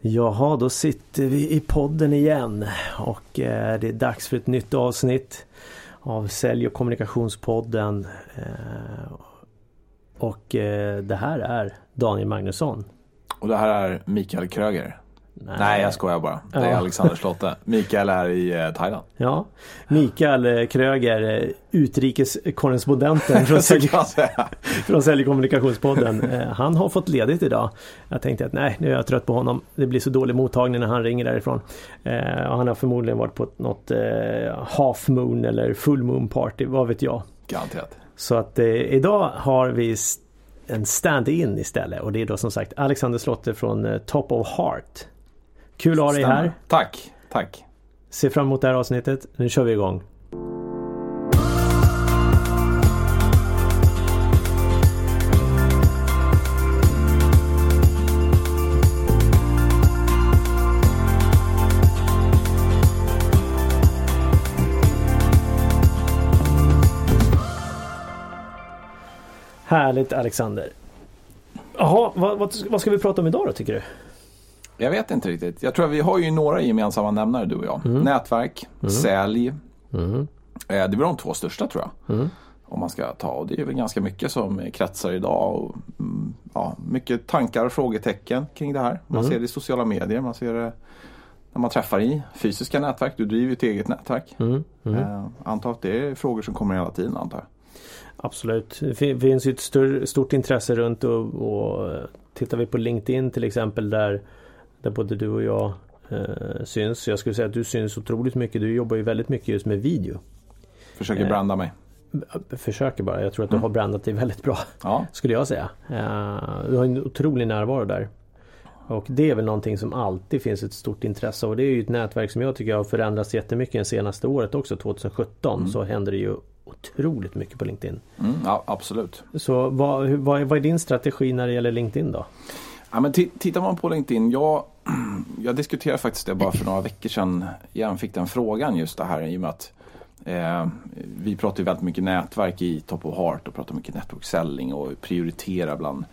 Jaha, då sitter vi i podden igen och eh, det är dags för ett nytt avsnitt av Sälj och kommunikationspodden. Eh, och eh, det här är Daniel Magnusson. Och det här är Mikael Kröger. Nej, Nej jag skojar bara. Det är ja. Alexander Slotte. Mikael är i eh, Thailand. Ja, Mikael eh, Kröger, eh, utrikeskorrespondenten från, Sälj... från Säljkommunikationspodden. Han har fått ledigt idag. Jag tänkte att nej, nu är jag trött på honom. Det blir så dålig mottagning när han ringer därifrån. Och han har förmodligen varit på något half moon eller full moon party, vad vet jag. Garanterat. Så att idag har vi en stand-in istället och det är då som sagt Alexander Slotte från Top of Heart. Kul att ha dig här. Tack, tack. Ser fram emot det här avsnittet. Nu kör vi igång. Härligt Alexander. Jaha, vad, vad, vad, ska vi prata om idag då tycker du? Jag vet inte riktigt. Jag tror att vi har ju några gemensamma nämnare du och jag. Mm. Nätverk, mm. sälj. Mm. Eh, det är väl de två största tror jag. Mm. Om man ska ta. Och det är väl ganska mycket som kretsar idag. Och, mm, ja, mycket tankar och frågetecken kring det här. Man mm. ser det i sociala medier. Man ser det när man träffar i fysiska nätverk. Du driver ju ett eget nätverk. Mm. Eh, antar att det är frågor som kommer hela tiden antar jag. Absolut. Det finns ju ett stort, stort intresse runt och, och tittar vi på LinkedIn till exempel där där både du och jag eh, syns. Jag skulle säga att du syns otroligt mycket. Du jobbar ju väldigt mycket just med video. Försöker eh, branda mig. Försöker bara. Jag tror att du mm. har brandat dig väldigt bra. Ja. Skulle jag säga. Eh, du har en otrolig närvaro där. Och det är väl någonting som alltid finns ett stort intresse och det är ju ett nätverk som jag tycker har förändrats jättemycket det senaste året också 2017 mm. så händer det ju otroligt mycket på LinkedIn. Mm, ja, absolut. Så vad, vad, vad är din strategi när det gäller LinkedIn då? Ja, men tittar man på LinkedIn, jag, jag diskuterade faktiskt det bara för några veckor sedan. Jag fick den frågan just det här i och med att eh, vi pratar ju väldigt mycket nätverk i Top of Heart och pratar mycket network selling och prioriterar bland,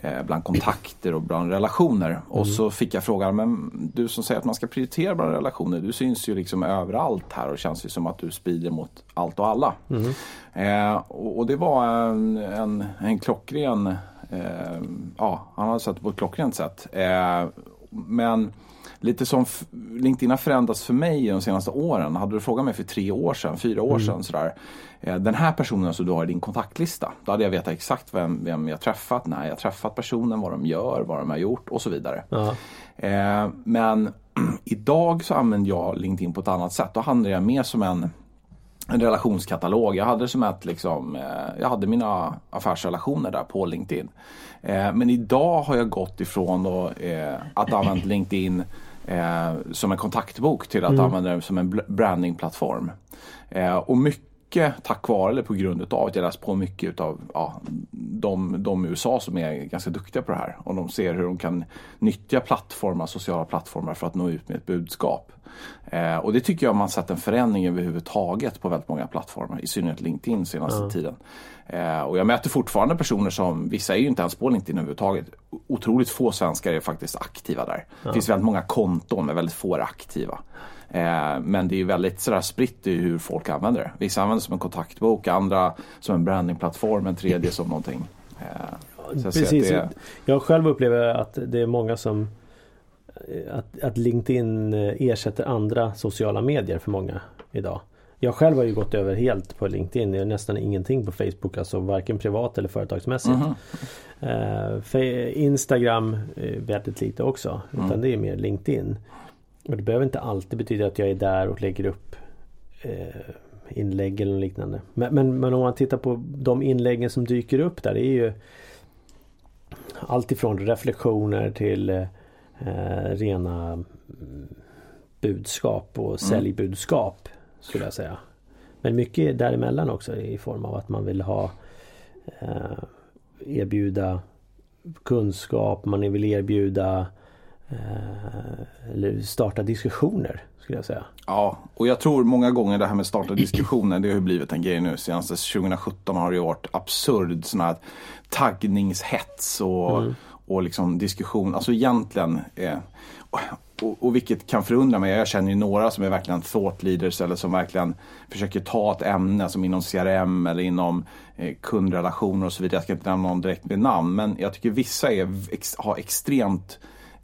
eh, bland kontakter och bland relationer. Mm. Och så fick jag frågan, men du som säger att man ska prioritera bland relationer, du syns ju liksom överallt här och känns ju som att du sprider mot allt och alla. Mm. Eh, och, och, det var en, en, en klockren ja, han har sett på ett klockrent sätt. Eh, men lite som LinkedIn har förändrats för mig de senaste åren. Hade du frågat mig för tre år sedan, fyra år mm. sedan sådär. Eh, den här personen som du har i din kontaktlista. Då hade jag vetat exakt vem, vem jag träffat, när jag träffat personen, vad de gör, vad de har gjort och så vidare. Eh, men idag så använder jag LinkedIn på ett annat sätt. Då handlar jag mer som en en relationskatalog. Jag hade som ett liksom, eh, jag hade mina affärsrelationer där på LinkedIn. Eh, men idag har jag gått ifrån då, eh, att använda LinkedIn som en kontaktbok till att mm. använda det som en brandingplattform. och mycket mycket tack vare eller på grund av att jag läst på mycket utav ja, de, de i USA som är ganska duktiga på det här. Och de ser hur de kan nyttja plattformar, sociala plattformar för att nå ut med ett budskap. Eh, och det tycker jag man sett en förändring överhuvudtaget på väldigt många plattformar. I synnerhet LinkedIn senaste mm. tiden. Eh, och jag möter fortfarande personer som, vissa är ju inte ens på LinkedIn överhuvudtaget. Otroligt få svenskar är faktiskt aktiva där. Det finns väldigt många konton men väldigt få är aktiva. Eh, men det är väldigt sådär spritt i hur folk använder det. Vissa använder det som en kontaktbok, andra som en brandingplattform, en tredje som någonting. Eh, Precis. Är... Jag själv upplever att det är många som eh, att, att LinkedIn ersätter andra sociala medier för många idag. Jag själv har ju gått över helt på LinkedIn. Jag är nästan ingenting på Facebook. Alltså varken privat eller företagsmässigt. Mm uh, Instagram väldigt lite också. Utan mm. det är mer LinkedIn. Och det behöver inte alltid betyda att jag är där och lägger upp eh, inlägg eller liknande. Men, men, men, om man tittar på de inläggen som dyker upp där. Det är ju Alltifrån reflektioner till eh, rena mm, budskap och mm. säljbudskap. Skulle jag säga. Men mycket däremellan också i form av att man vill ha eh, erbjuda kunskap, man vill erbjuda eller starta diskussioner skulle jag säga. Ja, och jag tror många gånger det här med starta diskussioner det har ju blivit en grej nu. Senaste 2017 har det ju varit absurd sån här taggningshets och, mm. och liksom diskussion, alltså egentligen eh, och, och, vilket kan förundra mig. Jag känner ju några som är verkligen thought leaders eller som verkligen försöker ta ett ämne som inom CRM eller inom eh, kundrelationer och så vidare. Jag ska inte nämna någon direkt med namn men jag tycker vissa är, ex, har extremt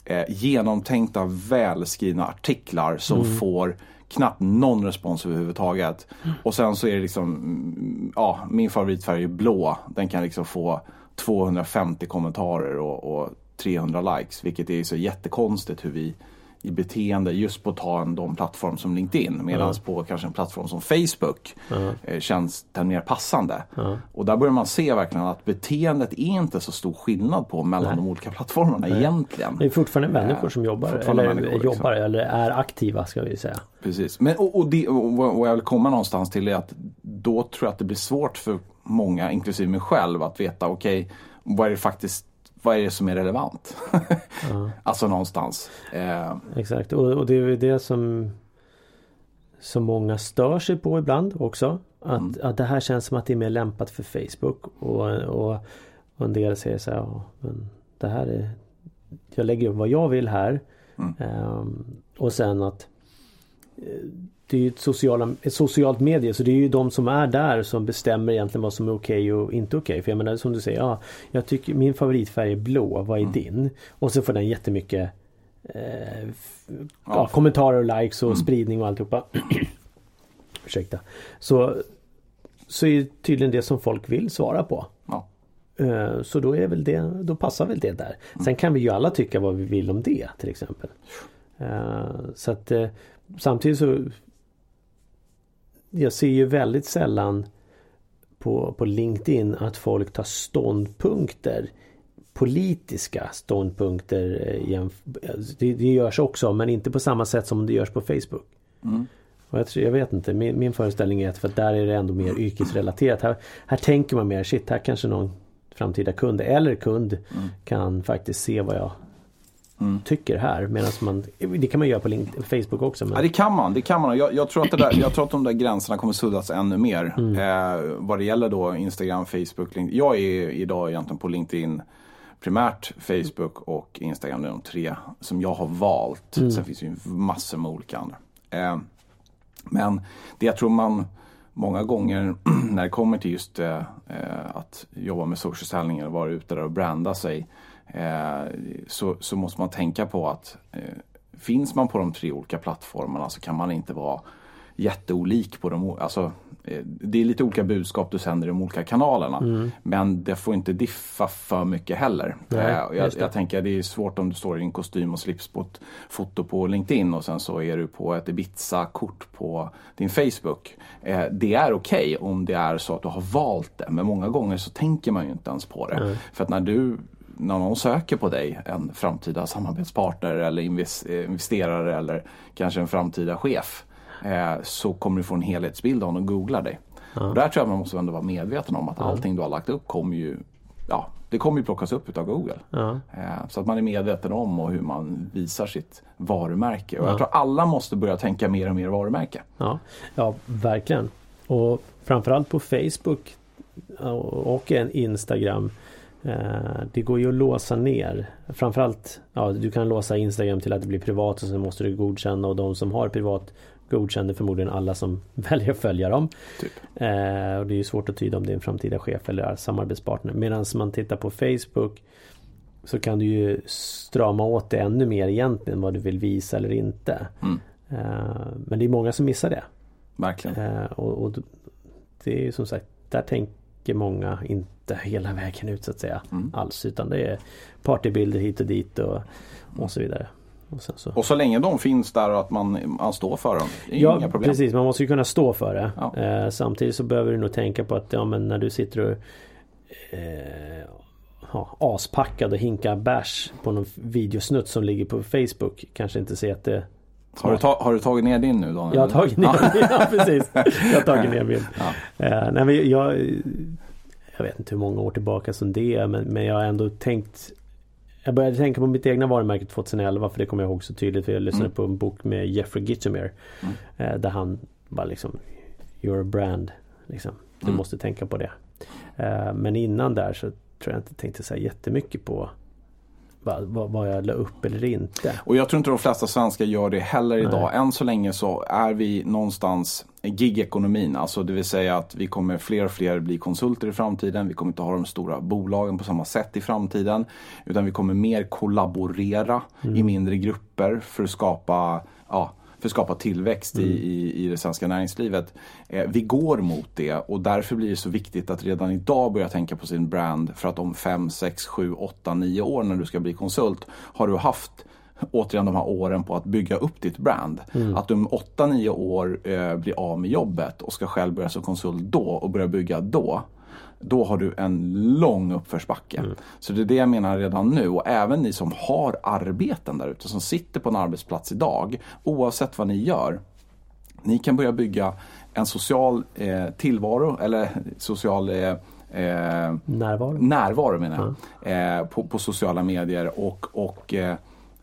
eh, genomtänkta, välskrivna artiklar som mm. får knappt någon respons överhuvudtaget. Mm. Och sen så är det liksom, mm, ja, min favoritfärg är blå. Den kan liksom få 250 kommentarer och, och 300 likes. Vilket är så jättekonstigt hur vi i beteende just på att ta en de plattform som LinkedIn. Medan mm. på kanske en plattform som Facebook mm. känns den mer passande. Mm. Och där börjar man se verkligen att beteendet är inte så stor skillnad på mellan Nej. de olika plattformarna Nej. egentligen. Det är fortfarande människor som jobbar, eller, liksom. jobbar eller är aktiva ska vi säga. Precis, Men, och, och, det, och vad jag vill komma någonstans till är att då tror jag att det blir svårt för många, inklusive mig själv, att veta okej, okay, vad är det faktiskt vad är det som är relevant? ja. Alltså någonstans. Eh. Exakt och, och, det är det som som många stör sig på ibland också. Att, mm. att det här känns som att det är mer lämpat för Facebook. Och, och, och en del säger så här, ja, men det här är Jag lägger upp vad jag vill här. Mm. Um, och sen att eh, det är ju ett, sociala, ett socialt medie så det är ju de som är där som bestämmer egentligen vad som är okej okay och inte okej. Okay. För jag menar som du säger, ja, jag tycker min favoritfärg är blå, vad är mm. din? Och så får den jättemycket eh, ja, kommentarer och likes och mm. spridning och alltihopa. Ursäkta. Så, så är det tydligen det som folk vill svara på. Ja. Eh, så då är väl det, då passar väl det där. Mm. Sen kan vi ju alla tycka vad vi vill om det till exempel. Eh, så att eh, samtidigt så jag ser ju väldigt sällan på, på LinkedIn att folk tar ståndpunkter politiska ståndpunkter. Eh, det, det görs också men inte på samma sätt som det görs på Facebook. Mm. Jag, tror, jag vet inte, min, min föreställning är att för där är det ändå mer yrkesrelaterat. Här, här tänker man mer, shit här kanske någon framtida kund eller kund mm. kan faktiskt se vad jag mm. tycker här. Medan man, det kan man göra på LinkedIn, Facebook också. Men... Ja, det kan man. Det kan man. Jag, jag, tror att där, jag tror att de där gränserna kommer suddas ännu mer. Mm. Eh, vad det gäller då Instagram, Facebook, LinkedIn. Jag är idag egentligen på LinkedIn primärt Facebook och Instagram. Det är de tre som jag har valt. Mm. Sen finns det ju massor med olika andra. Eh, men det jag tror man många gånger när det kommer till just eh, eh att jobba med social selling eller vara ute där och branda sig Eh, så, så måste man tänka på att eh, finns man på de tre olika plattformarna så kan man inte vara jätteolik på dem. Alltså, eh, det är lite olika budskap du sänder i de olika kanalerna. Mm. Men det får inte diffa för mycket heller. Nej, jag, jag tänker att det är svårt om du står i en kostym och slips på ett foto på LinkedIn och sen så är du på ett Ibiza-kort på din Facebook. Det är okej okay om det är så att du har valt det. Men många gånger så tänker man ju inte ens på det. Mm. För att när du när någon söker på dig, en framtida samarbetspartner eller investerare eller kanske en framtida chef, eh, så kommer du få en helhetsbild om de googlar dig. Ja. Och där tror jag man måste ändå vara medveten om att ja. allting du har lagt upp kommer ju ja, det kommer ju plockas upp utav Google. Ja. Eh, så att man är medveten om och hur man visar sitt varumärke. Och ja. jag tror alla måste börja tänka mer och mer varumärke. Ja, ja verkligen. Och framförallt på Facebook och Instagram Eh, det går ju att låsa ner. Framförallt, ja du kan låsa Instagram till att det blir privat och sen måste du godkänna och de som har privat godkänner förmodligen alla som väljer att följa dem. Typ. Eh, och det är svårt att tyda om det är en framtida chef eller samarbetspartner. Medan man tittar på Facebook så kan du ju strama åt det ännu mer egentligen vad du vill visa eller inte. Mm. Eh, men det är många som missar det. Verkligen. Eh, och, och, det är ju som sagt, där tänker många inte inte hela vägen ut så att säga mm. alls utan det är partybilder hit och dit och, och så vidare. Och, så. och, så. länge de finns där och att man, man står för dem. Det är ja inga problem. precis, man måste ju kunna stå för det. Ja. Eh, samtidigt så behöver du nog tänka på att ja, men när du sitter och eh, ja, aspackad och hinkar bärs på någon videosnutt som ligger på Facebook. Kanske inte se att det har du, ta, har du, tagit ner din nu Daniel? Jag har tagit ner min, ja precis. Jag har tagit ner min. Ja. Eh, nej, men jag, jag vet inte hur många år tillbaka som det är men, men jag har ändå tänkt Jag började tänka på mitt egna varumärke 2011 för det kommer jag ihåg så tydligt för jag lyssnade mm. på en bok med Jeffrey Gitchemer mm. eh, Där han bara liksom You're a brand liksom. Du mm. måste tänka på det eh, Men innan där så tror jag inte tänkte så här jättemycket på vad, vad jag la upp eller inte. Och jag tror inte de flesta svenskar gör det heller idag. Nej. Än så länge så är vi någonstans gigekonomin. Alltså det vill säga att vi kommer fler och fler bli konsulter i framtiden. Vi kommer inte ha de stora bolagen på samma sätt i framtiden. Utan vi kommer mer kollaborera mm. i mindre grupper för att skapa ja, för att skapa tillväxt mm. i, i, i det svenska näringslivet. Eh, vi går mot det och därför blir det så viktigt att redan idag börja tänka på sin brand för att om 5, 6, 7, 8, 9 år när du ska bli konsult har du haft återigen de här åren på att bygga upp ditt brand. Mm. Att du om 8-9 år eh, blir av med jobbet och ska själv börja som konsult då och börja bygga då då har du en lång uppförsbacke. Mm. Så det är det jag menar redan nu och även ni som har arbeten där ute, som sitter på en arbetsplats idag, oavsett vad ni gör, ni kan börja bygga en social eh, tillvaro eller social eh, eh, närvaro. närvaro menar jag, mm. på, på, sociala medier och, och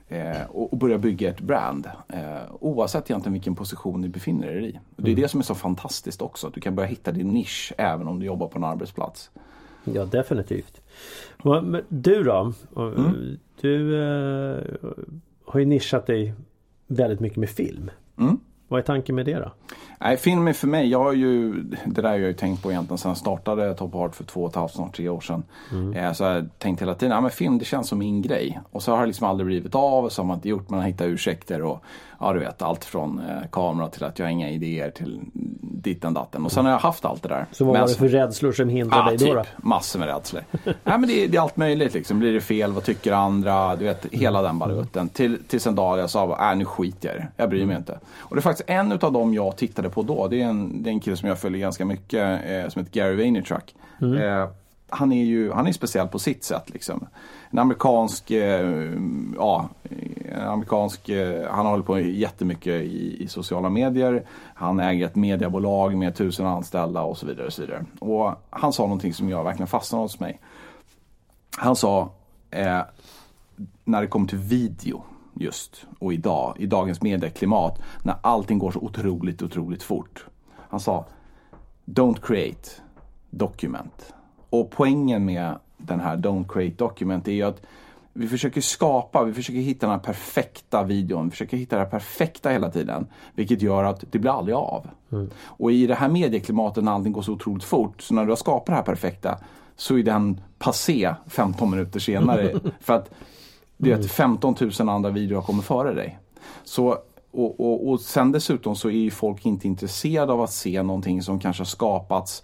eh, eh, och, och börja bygga ett brand. Eh, oavsett egentligen vilken position ni befinner er i. Det är mm. det som är så fantastiskt också. Att du kan börja hitta din nisch även om du jobbar på en arbetsplats. Ja definitivt. Men du då? Mm. Du eh, har ju nischat dig väldigt mycket med film. Mm. Vad är tanken med det då? Nej, film är för mig, jag har ju, det där har jag ju tänkt på egentligen sedan jag startade Top Art för två och ett halvt, snart tre år sedan. Mm. Eh, så jag har tänkt hela tiden, ja men film det känns som min grej. Och så har det liksom aldrig blivit av, och så har man inte gjort, man har hittat ursäkter och ja du vet allt från eh, kamera till att jag har inga idéer till ditten datten. Och sen har jag haft allt det där. Så vad men, var det för rädslor som hindrade ja, dig då? Typ, massor med rädslor. Nej men det, det, är allt möjligt liksom. Blir det fel, vad tycker andra? Du vet hela den balutten. Till, tills en dag jag sa, äh, nu skiter jag i det. Jag bryr mig inte. Och det är faktiskt en av dem jag tittade på då. Det är en, det är en kille som jag följer ganska mycket eh, som heter Gary Vaynerchuk. Mm. Eh, han är ju han är speciell på sitt sätt. Liksom. En amerikansk, eh, ja, en amerikansk, eh, han håller på jättemycket i, i sociala medier. Han äger ett mediebolag med tusen anställda och så vidare. Och så vidare. Och han sa någonting som jag verkligen fastnade hos mig. Han sa, eh, när det kommer till video just och idag, i dagens medieklimat, när allting går så otroligt, otroligt fort. Han sa, Don't create, document. Och poängen med den här Don't create document är ju att vi försöker skapa, vi försöker hitta den perfekta videon, vi försöker hitta det perfekta hela tiden. Vilket gör att det blir aldrig av. Mm. Och i det här medieklimatet när allting går så otroligt fort, så när du har skapat det här perfekta så är den passé 15 minuter senare. för att du vet, 15 000 andra videor kommer före dig. Så och, och, och sen dessutom så är ju folk inte intresserade av att se någonting som kanske har skapats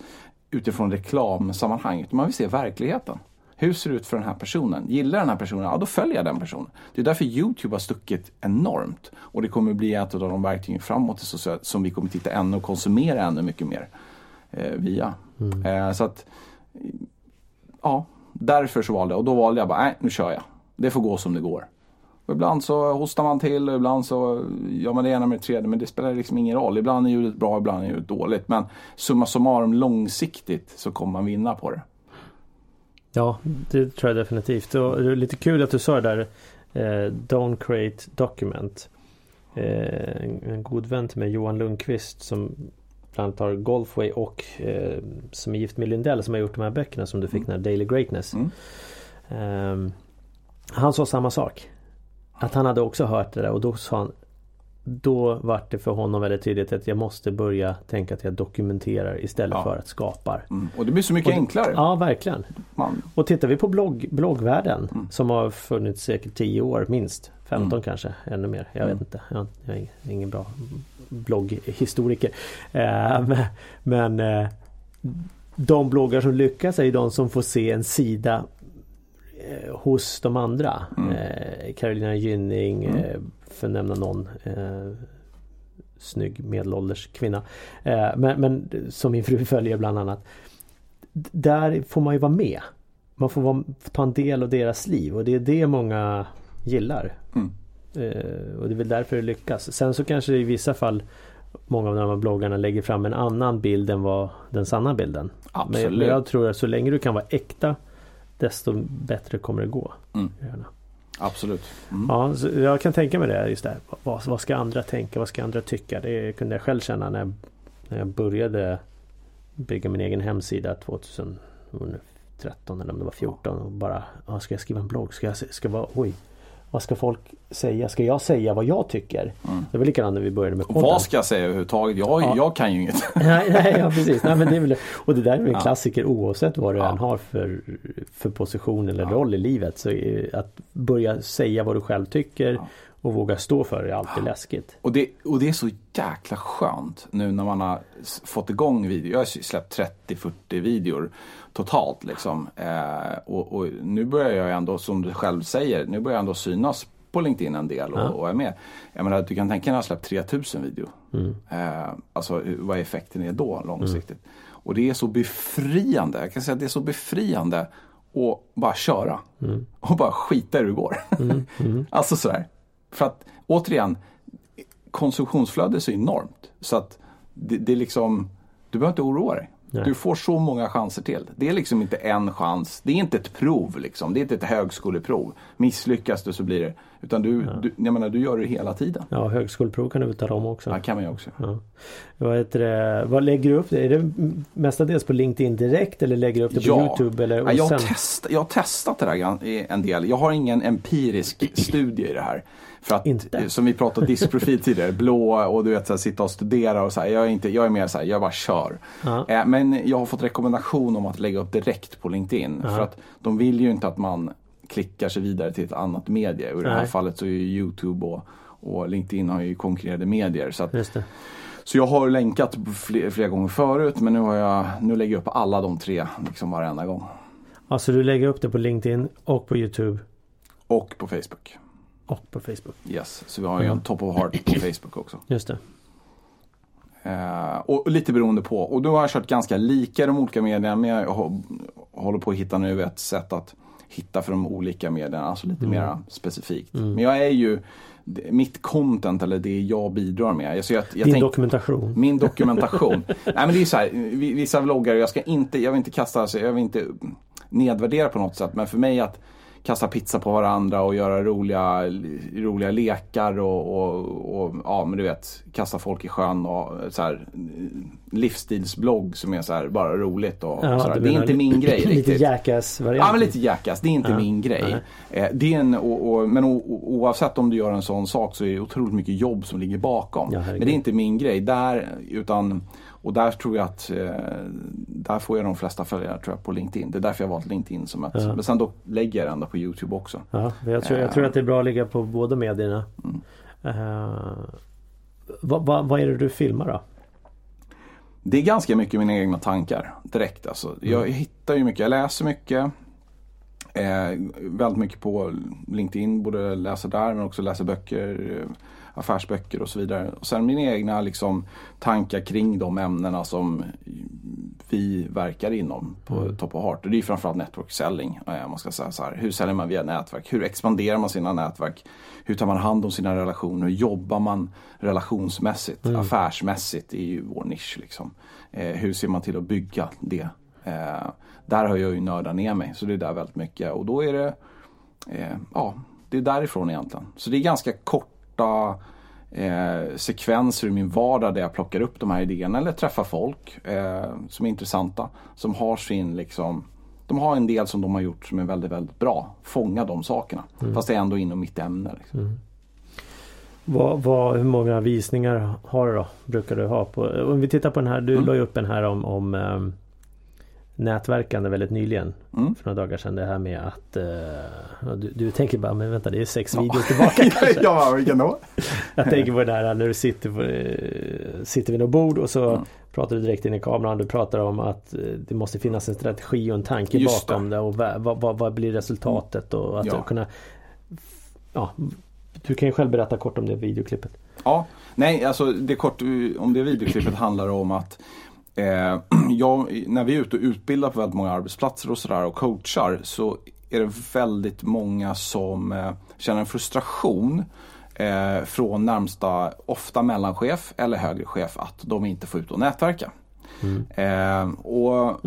utifrån reklamsammanhang. Man vill se verkligheten. Hur ser det ut för den här personen? Gillar den här personen? Ja, då följer jag den personen. Det är därför Youtube har stuckit enormt. Och det kommer bli ett av de verktygen framåt som vi kommer titta ännu och konsumera ännu mycket mer eh, via. Mm. Eh, så att, ja, därför så valde jag. Och då valde jag bara, nej, nu kör jag. Det får gå som det går. Och ibland så hostar man till och ibland så gör man det ena med det tredje. Men det spelar liksom ingen roll. Ibland är ljudet bra, ibland är ljudet dåligt. Men summa summarum långsiktigt så kommer man vinna på det. Ja, det tror jag definitivt. Och det är lite kul att du sa det där. Eh, Don't create document. Eh, en, en, god vän till mig, Johan Lundqvist, som bland annat har Golfway och eh, som är gift med Lindell som har gjort de här böckerna som du fick, mm. den här Daily Greatness. Mm. Um, han sa samma sak. Att han hade också hört det där och då sa han Då vart det för honom väldigt tydligt att jag måste börja tänka att jag dokumenterar istället ja. för att skapar. Mm. Och det blir så mycket och, enklare. Ja, verkligen. Man. Och tittar vi på blogg, bloggvärlden mm. som har funnits säkert 10 år minst. 15 mm. kanske, ännu mer. Jag vet mm. inte. Jag, jag, är ingen bra blogghistoriker. Eh, men eh, de bloggar som lyckas är de som får se en sida eh, hos de andra. Mm. Eh, Carolina Gynning, mm. eh, för att nämna någon. Eh, snygg medelålders kvinna. Eh, men, men, som min fru följer bland annat. Där får man ju vara med. Man får vara, ta en del av deras liv och det är det många gillar. Mm. Eh, och det är väl därför det lyckas. Sen så kanske i vissa fall Många av de här bloggarna lägger fram en annan bild än vad den sanna bilden. Absolut. Men jag tror att så länge du kan vara äkta desto bättre kommer det gå. Mm. Absolut. Mm. Ja, jag kan tänka mig det just där. Vad, vad, ska andra tänka? Vad ska andra tycka? Det kunde jag själv känna när jag, när jag började bygga min egen hemsida 2010 13 eller om det var 14 och bara ja, Ska jag skriva en blogg? Ska jag ska vara, oj vad ska folk säga? Ska jag säga vad jag tycker? Mm. Det var likadant när vi började med podden. Vad ska jag säga överhuvudtaget? Jag, ja. jag kan ju inget. nej, nej ja, precis. Nej, men det är väl, och det där är en ja. klassiker oavsett vad du ja. än har för, för position eller roll i livet. Så att börja säga vad du själv tycker och våga stå för det är alltid läskigt. Och det, och det är så jäkla skönt nu när man har fått igång video. Jag har släppt 30-40 videor totalt liksom. Eh, och, och, nu börjar jag ändå, som du själv säger, nu börjar jag ändå synas på LinkedIn en del och, ja. och är med. Jag menar, du kan tänka dig när jag släppt 3000 video. Mm. Eh, alltså vad effekten är då långsiktigt. Mm. Och det är så befriande, jag kan säga att det är så befriande att bara köra. Mm. Och bara skita i hur det går. Mm. mm. alltså sådär. För att återigen, konsumtionsflödet är så enormt. Så att det, det är liksom, du behöver inte oroa dig. Nej. Du får så många chanser till. Det är liksom inte en chans. Det är inte ett prov liksom. Det är inte ett högskoleprov. Misslyckas du så blir det. Utan du, ja. du, jag menar, du gör det hela tiden. Ja, högskoleprov kan du väl tala om också. Ja, kan man ju också. Ja. Vad, heter det, vad lägger du upp det? Är det mestadels på LinkedIn direkt eller lägger du upp det på ja. Youtube? Eller, ja, jag, har test, jag har testat det där en del. Jag har ingen empirisk studie i det här. För att, inte. som vi pratade diskprofil tidigare, blå och du vet så här, sitta och studera och så här, jag, är inte, jag är mer så här, jag bara kör. Uh eh, men jag har fått rekommendation om att lägga upp direkt på LinkedIn. Uh För att de vill ju inte att man klickar sig vidare till ett annat medie. Och I det här fallet så är ju Youtube och, och LinkedIn har ju konkurrerade medier. Så, att, så jag har länkat flera, gånger förut men nu, har jag, nu lägger jag upp alla de tre liksom varenda gång. Alltså du lägger upp det på LinkedIn och på Youtube? Och på Facebook. Och på Facebook. Yes, så vi har ju en Top of Heart på Facebook också. Just det. Uh, och lite beroende på. Och då har jag kört ganska lika de olika medierna. Men jag håller på att hitta nu ett sätt att hitta för de olika medierna. Alltså lite mm. mer specifikt. Mm. Men jag är ju mitt content eller det jag bidrar med. Alltså jag, jag Din tänk, dokumentation. Min dokumentation. Nej men det är så här, vissa vloggare, jag ska inte, jag vill inte kasta, alltså, jag vill inte nedvärdera på något sätt. Men för mig att kasta pizza på varandra och göra roliga, roliga lekar och, och, och, ja men du vet kasta folk i sjön och så här, livsstilsblogg som är så här, bara roligt och, ja, sådär. Det är inte min grej riktigt. Lite jackass variant. Ja men lite jackass, det är inte ja, min grej. Eh, det är en, och, men oavsett om du gör en sån sak så är det otroligt mycket jobb som ligger bakom. Ja, men det är inte min grej där utan och där tror jag att eh, där får jag de flesta följare tror jag, på LinkedIn. Det är därför jag valt LinkedIn som ett. Ja. Men sen då lägger jag det ändå på Youtube också. Ja, jag, tror, jag tror att det är bra att ligga på båda medierna. Mm. Uh, vad, vad, vad är det du filmar då? Det är ganska mycket mina egna tankar direkt. Alltså. Mm. Jag hittar ju mycket, jag läser mycket. Eh, väldigt mycket på LinkedIn, både läser där men också läser böcker affärsböcker och så vidare. Och sen mina egna liksom, tankar kring de ämnena som vi verkar inom på mm. Top of Heart. Och det är framförallt network selling. Eh, man ska säga så här. Hur säljer man via nätverk? Hur expanderar man sina nätverk? Hur tar man hand om sina relationer? Hur jobbar man relationsmässigt, mm. affärsmässigt i vår nisch? Liksom. Eh, hur ser man till att bygga det? Eh, där har jag ju nördat ner mig, så det är där väldigt mycket. Och då är det, ja, det är därifrån egentligen. Så det är ganska kort korta eh, sekvenser i min vardag där jag plockar upp de här idéerna eller träffar folk eh, som är intressanta. Som har sin liksom de har en del som de har gjort som är väldigt, väldigt bra. Fånga de sakerna. Mm. Fast det är ändå inom mitt ämne. Liksom. Mm. Vad, vad, hur många visningar har du då? Brukar du ha? På, om vi tittar på den här. Du mm. la ju upp en här om, om um, nätverkande väldigt nyligen. Mm. För några dagar sedan det här med att uh, du, du, tänker bara men vänta det är sex ja. videos tillbaka kanske. ja, vilken då? Jag tänker på det där när du sitter, på, uh, sitter vid något bord och så mm. pratar du direkt in i kameran. Du pratar om att uh, det måste finnas en strategi och en tanke Just bakom det, det och vad, vad, vad, blir resultatet och att ja. kunna Ja, du kan ju själv berätta kort om det videoklippet. Ja, nej alltså det kort om det videoklippet handlar om att Eh, jag, när vi är ute och utbildar på väldigt många arbetsplatser och sådär och coachar så är det väldigt många som eh, känner en frustration eh, från närmsta, ofta mellanchef eller högre chef att de inte får ut och nätverka. Mm. Eh, och,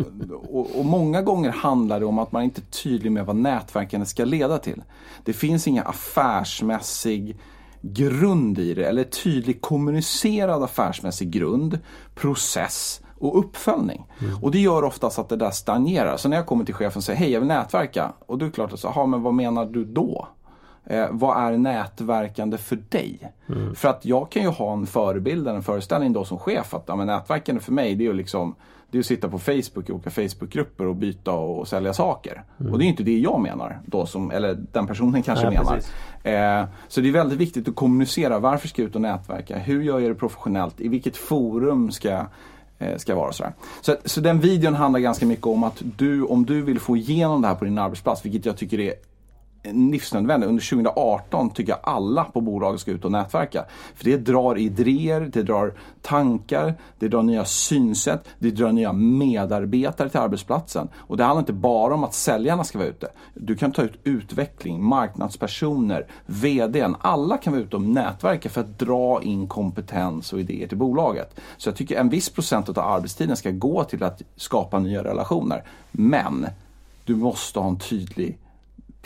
och, och, många gånger handlar det om att man inte är tydlig med vad nätverkandet ska leda till. Det finns inga affärsmässig grund i det eller tydlig kommunicerad affärsmässig grund, process och uppföljning. Mm. Och det gör oftast att det där stagnerar. Så när jag kommer till chefen och säger hej jag vill nätverka. Och då är det klart att så, men vad menar du då? Eh, vad är nätverkande för dig? Mm. För att jag kan ju ha en förebild, en föreställning då som chef att ja, men nätverkande för mig det är ju liksom det är att sitta på Facebook i olika Facebookgrupper och byta och sälja saker. Mm. Och det är inte det jag menar, då som, eller den personen kanske ja, menar. Eh, så det är väldigt viktigt att kommunicera. Varför ska jag ut och nätverka? Hur gör jag det professionellt? I vilket forum ska eh, Eh, ska vara sådär. Så, så den videon handlar ganska mycket om att du, om du vill få igenom det här på din arbetsplats, vilket jag tycker är livsnödvändig. Under 2018 tycker jag alla på bolaget ska ut och nätverka. För det drar idéer, det drar tankar, det drar nya synsätt, det drar nya medarbetare till arbetsplatsen. Och det handlar inte bara om att säljarna ska vara ute. Du kan ta ut utveckling, marknadspersoner, VDn. Alla kan vara ute och nätverka för att dra in kompetens och idéer till bolaget. Så jag tycker en viss procent av arbetstiden ska gå till att skapa nya relationer. Men du måste ha en tydlig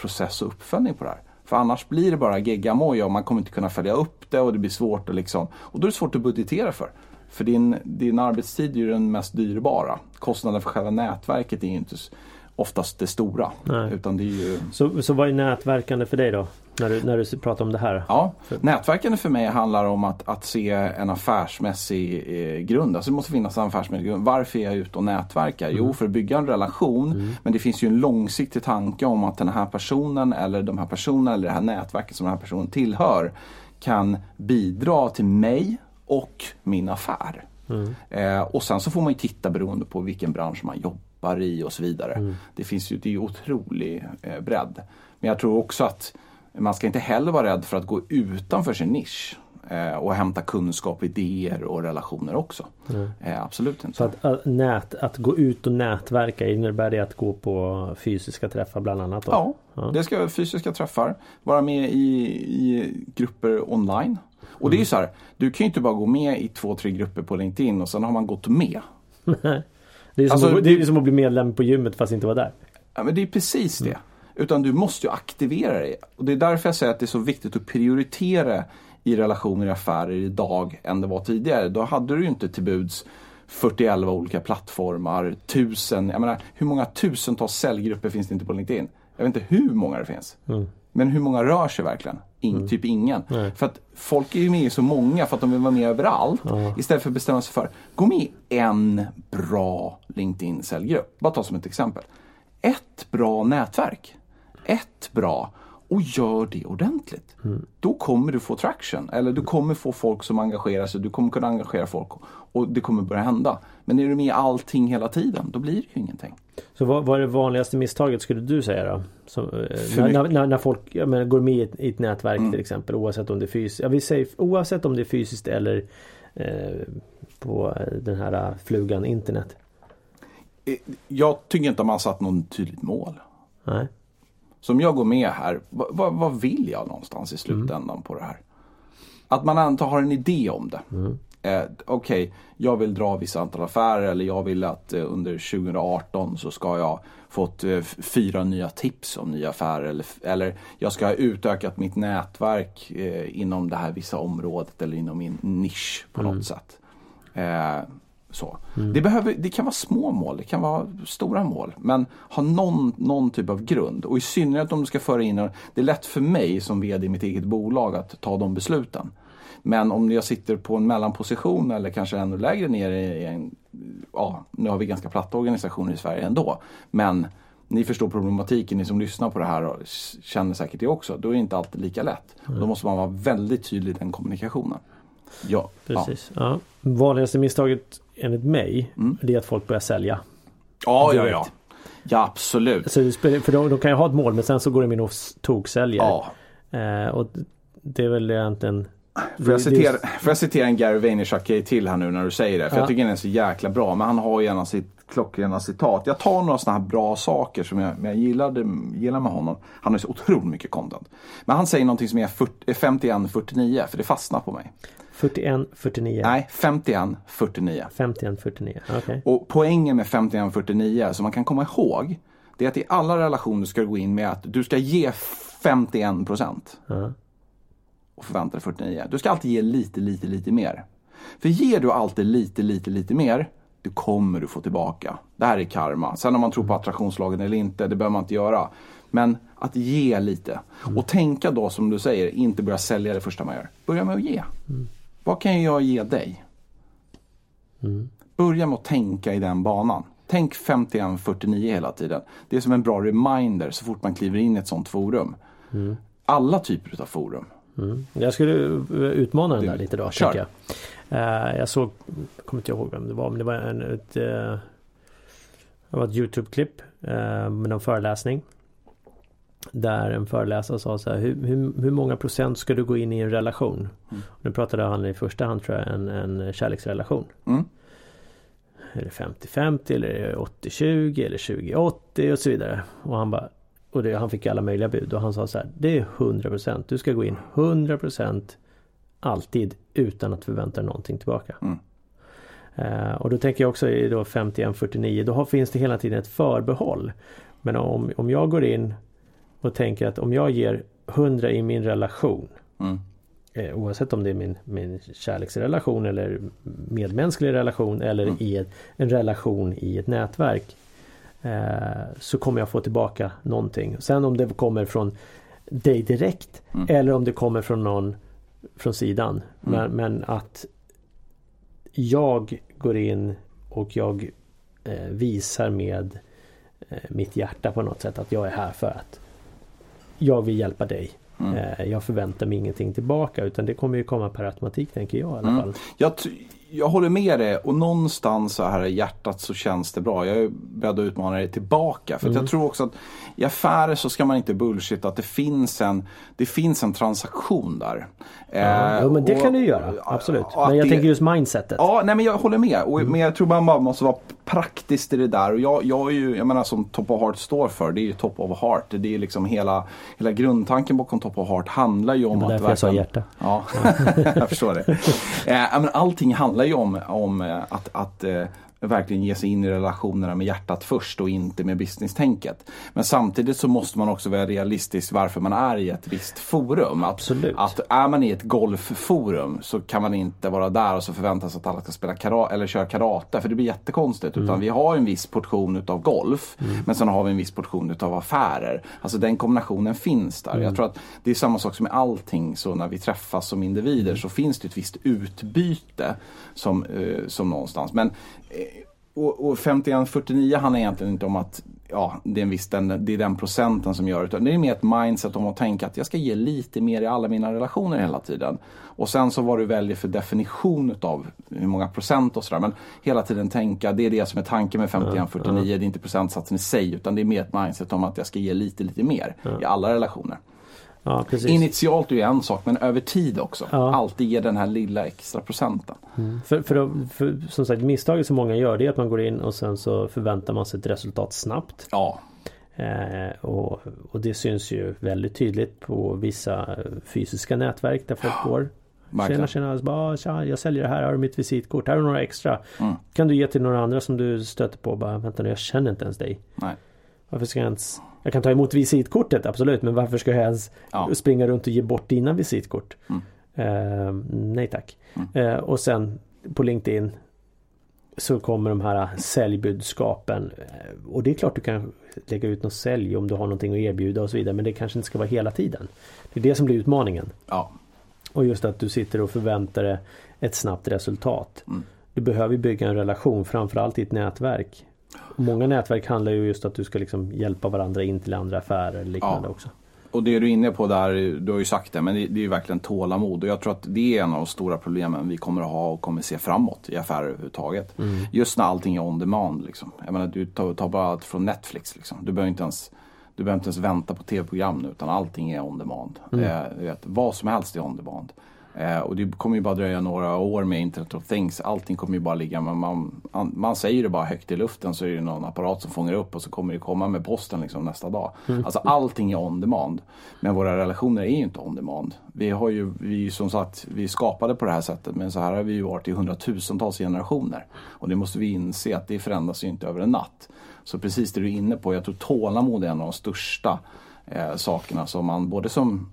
process och uppföljning på det här. För annars blir det bara geggamoja och man kommer inte kunna följa upp det och det blir svårt att liksom, och då är det svårt att budgetera för. För din, din arbetstid är ju den mest dyrbara. Kostnaden för själva nätverket är ju inte oftast det stora. Utan det är ju... så, så vad är nätverkande för dig då? När du, när du pratar om det här? Ja, nätverkande för mig handlar om att, att se en affärsmässig eh, grund. Alltså det måste finnas en affärsmässig grund. Varför är jag ute och nätverkar? Mm. Jo, för att bygga en relation. Mm. Men det finns ju en långsiktig tanke om att den här personen eller de här personerna eller det här nätverket som den här personen tillhör kan bidra till mig och min affär. Mm. Eh, och sen så får man ju titta beroende på vilken bransch man jobbar i och så vidare. Mm. Det finns ju, det är ju otrolig eh, bredd. Men jag tror också att man ska inte heller vara rädd för att gå utanför sin nisch eh, och hämta kunskap, idéer och relationer också. Mm. Eh, absolut inte. Så att, att, nät, att gå ut och nätverka, innebär det att gå på fysiska träffar bland annat? Ja, ja, det ska vara fysiska träffar. Vara med i, i grupper online. Och mm. det är ju så här, du kan ju inte bara gå med i två, tre grupper på LinkedIn och sen har man gått med. det, är som alltså, att, det är som att bli medlem på gymmet fast inte vara där. Ja men det är precis det. Mm. Utan du måste ju aktivera dig. Och det är därför jag säger att det är så viktigt att prioritera i relationer i affärer idag än det var tidigare. Då hade du ju inte till buds 41 olika plattformar, tusen, jag menar hur många tusentals säljgrupper finns det inte på LinkedIn? Jag vet inte hur många det finns. Mm. Men hur många rör sig verkligen? In, mm. Typ ingen. Nej. För att folk är ju med i så många för att de vill vara med överallt. Ja. Istället för att bestämma sig för, gå med i en bra LinkedIn-säljgrupp. Bara ta som ett exempel. Ett bra nätverk ett bra och gör det ordentligt. Mm. Då kommer du få traction. Eller du kommer få folk som engagerar sig. Du kommer kunna engagera folk och det kommer börja hända. Men är du med i allting hela tiden, då blir det ju ingenting. Så vad, vad är det vanligaste misstaget skulle du säga då? Så, eh, när, när, när, folk menar, går med i ett, i ett nätverk mm. till exempel oavsett om det är fysiskt. Jag vill säga, oavsett om det är fysiskt eller eh, på den här flugan internet. Eh, jag tycker inte att man satt något tydligt mål. Nej. Så om jag går med här, vad, vad vill jag någonstans i slutändan mm. på det här? Att man antar har en idé om det. Mm. Eh, Okej, okay, jag vill dra vissa antal affärer eller jag vill att eh, under 2018 så ska jag fått eh, fyra nya tips om nya affärer. Eller, eller jag ska ha utökat mitt nätverk eh, inom det här vissa området eller inom min nisch på mm. något sätt. Så. Mm. Det, behöver, det kan vara små mål, det kan vara stora mål. Men ha någon, någon typ av grund. Och i synnerhet om du ska föra in, det är lätt för mig som VD i mitt eget bolag att ta de besluten. Men om jag sitter på en mellanposition eller kanske ännu lägre ner i en, ja nu har vi ganska platta organisationer i Sverige ändå. Men ni förstår problematiken, ni som lyssnar på det här och känner säkert det också. Då är det inte alltid lika lätt. Mm. Då måste man vara väldigt tydlig i den kommunikationen. Ja, Precis. Ja. Ja. Vanligaste misstaget enligt mig mm. det är att folk börjar sälja. Ja, ja, ja. Ja, absolut. Så, för då, då kan jag ha ett mål men sen så går de in och toksäljer. Ja. Eh, och det är väl egentligen Får jag, citera, får jag citera en Gary Vaynerchuk till här nu när du säger det? För ja. jag tycker den är så jäkla bra. Men han har ju en av sitt klockrena citat. Jag tar några sådana här bra saker som jag, jag gillade, gillar med honom. Han har så otroligt mycket content. Men han säger någonting som är 51-49 för det fastnar på mig. 41, 49? Nej, 51, 49. 51, 49, okej. Okay. Och poängen med 51, 49 som man kan komma ihåg det är att i alla relationer ska du gå in med att du ska ge 51 procent. Uh-huh. Och förvänta dig 49. Du ska alltid ge lite, lite, lite mer. För ger du alltid lite, lite, lite mer det kommer du få tillbaka. Det här är karma. Sen om man tror på attraktionslagen eller inte, det behöver man inte göra. Men att ge lite. Mm. Och tänka då som du säger, inte börja sälja det första man gör. Börja med att ge. Mm. Vad kan jag ge dig? Mm. Börja med att tänka i den banan. Tänk 51-49 hela tiden. Det är som en bra reminder så fort man kliver in i ett sånt forum. Mm. Alla typer av forum. Mm. Jag skulle utmana den där lite då. Kör. Jag. Uh, jag såg, jag kommer inte ihåg vem det var, men det var en, ett, uh, det var ett Youtube-klipp uh, med någon föreläsning. Där en föreläsare sa så här, hur, hur, hur, många procent ska du gå in i en relation? Mm. Nu pratade han i första hand tror jag en, en kärleksrelation. Mm. Är det 50-50 eller är det 80-20 eller 20-80 och så vidare. Och han bara och det, han fick alla möjliga bud och han sa så här Det är 100% Du ska gå in 100% Alltid utan att förvänta dig någonting tillbaka. Mm. Uh, och då tänker jag också i då 51-49 då har, finns det hela tiden ett förbehåll. Men om, om jag går in och tänker att om jag ger 100 i min relation mm. eh, Oavsett om det är min, min kärleksrelation eller medmänsklig relation eller mm. i ett, en relation i ett nätverk eh, Så kommer jag få tillbaka någonting. Sen om det kommer från dig direkt mm. eller om det kommer från någon från sidan. Mm. Men, men, att jag går in och jag eh, visar med eh, mitt hjärta på något sätt att jag är här för att jag vill hjälpa dig. Mm. Eh, jag förväntar mig ingenting tillbaka utan det kommer ju komma per automatik tänker jag i alla mm. fall. Jag, jag håller med dig och någonstans så här i hjärtat så känns det bra. Jag är beredd att utmana dig tillbaka. För mm. jag tror också att i affärer så ska man inte bullshit att det finns en, det finns en transaktion där. Ja, eh, men det och, kan du göra, absolut. Men jag det, tänker just mindsetet. Ja, nej men jag håller med. Och, mm. Men jag tror man bara måste vara praktisk i det där. Och jag, jag är ju, jag menar som Top of Heart står för, det är ju Top of Heart. Det är liksom hela, hela grundtanken bakom Top of Heart handlar ju om det att... Det därför jag sa hjärta. Ja, jag förstår det. Eh, men allting handlar handlar ju om, om eh, att, att eh, verkligen ge sig in i relationerna med hjärtat först och inte med business-tänket. Men samtidigt så måste man också vara realistisk varför man är i ett visst forum. Att, Absolut. Att är man i ett golfforum så kan man inte vara där och så förväntas att alla ska spela karate eller köra karate för det blir jättekonstigt. Mm. Utan vi har en viss portion utav golf mm. men sen har vi en viss portion utav affärer. Alltså den kombinationen finns där. Mm. Jag tror att det är samma sak som med allting så när vi träffas som individer så finns det ett visst utbyte som, eh, som någonstans. Men och, och 51-49 handlar egentligen inte om att ja, det, är en viss, den, det är den procenten som gör det. Utan det är mer ett mindset om att tänka att jag ska ge lite mer i alla mina relationer hela tiden. Och sen så vad du väljer för definition av hur många procent och sådär. Men hela tiden tänka, det är det som är tanken med 51-49. Mm. Det är inte procentsatsen i sig utan det är mer ett mindset om att jag ska ge lite, lite mer mm. i alla relationer. Ja, Initialt är ju en sak men över tid också. Ja. Alltid ge den här lilla extra procenten. Mm. För, för, för, som sagt misstaget som många gör det är att man går in och sen så förväntar man sig ett resultat snabbt. Ja. Eh, och, och, det syns ju väldigt tydligt på vissa fysiska nätverk där folk ja. går. Tjena tjena, bara, tja, jag säljer det här, har du mitt visitkort, här har du några extra. Mm. Kan du ge till några andra som du stöter på? Bara, vänta nu, jag känner inte ens dig. Nej. Varför ska jag ens jag kan ta emot visitkortet absolut men varför ska jag ens ja. springa runt och ge bort dina visitkort? Mm. Eh, nej tack. Mm. Eh, och sen på LinkedIn så kommer de här säljbudskapen. Eh, och det är klart du kan lägga ut något sälj om du har någonting att erbjuda och så vidare. Men det kanske inte ska vara hela tiden. Det är det som blir utmaningen. Ja. Och just att du sitter och förväntar dig ett snabbt resultat. Mm. Du behöver bygga en relation framförallt i ett nätverk. Många nätverk handlar ju just att du ska liksom hjälpa varandra in till andra affärer eller liknande ja. också. Och det du är inne på där, du har ju sagt det, men det, det är ju verkligen tålamod. Och jag tror att det är en av de stora problemen vi kommer att ha och kommer se framåt i affärer överhuvudtaget. Mm. Just när allting är on demand. Liksom. Jag menar, du tar, tar bara allt från Netflix. Liksom. Du behöver inte ens du behöver inte ens vänta på tv-program nu utan allting är on demand. Mm. Eh, vet, vad som helst är on demand. Eh, och det kommer ju bara dröja några år med Internet of Things. Allting kommer ju bara ligga, men man, man säger det bara högt i luften så är det någon apparat som fångar upp och så kommer det komma med posten liksom nästa dag. Mm. Alltså allting är on demand. Men våra relationer är ju inte on demand. Vi har ju, vi som sagt, vi skapade på det här sättet men så här har vi ju varit i hundratusentals generationer. Och det måste vi inse att det förändras ju inte över en natt. Så precis det du är inne på, jag tror tålamod är en av de största eh, sakerna som man både som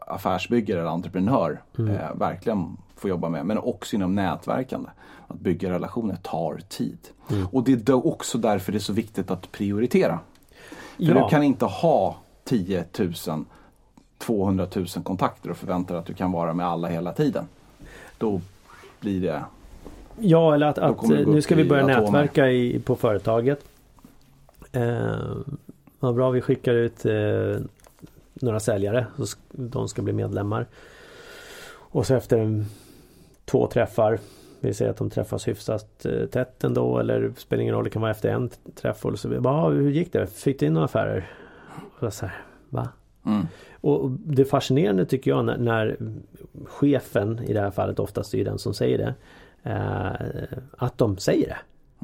affärsbyggare eller entreprenör mm. eh, verkligen får jobba med. Men också inom nätverkande. Att bygga relationer tar tid. Mm. Och det är också därför det är så viktigt att prioritera. För ja. du kan inte ha 10 000 200 000 kontakter och förvänta dig att du kan vara med alla hela tiden. Då blir det Ja eller att, att nu ska vi börja atomer. nätverka i, på företaget. Eh, vad bra vi skickar ut eh, några säljare. Så de ska bli medlemmar. Och så efter två träffar. Vi säger att de träffas hyfsat eh, tätt ändå eller spelar ingen roll, det kan vara efter en träff. Och så bara, hur gick det? Fick du in några affärer? Och så här, va? Mm. Och det fascinerande tycker jag när, när, chefen i det här fallet oftast är den som säger det. Eh, att de säger det.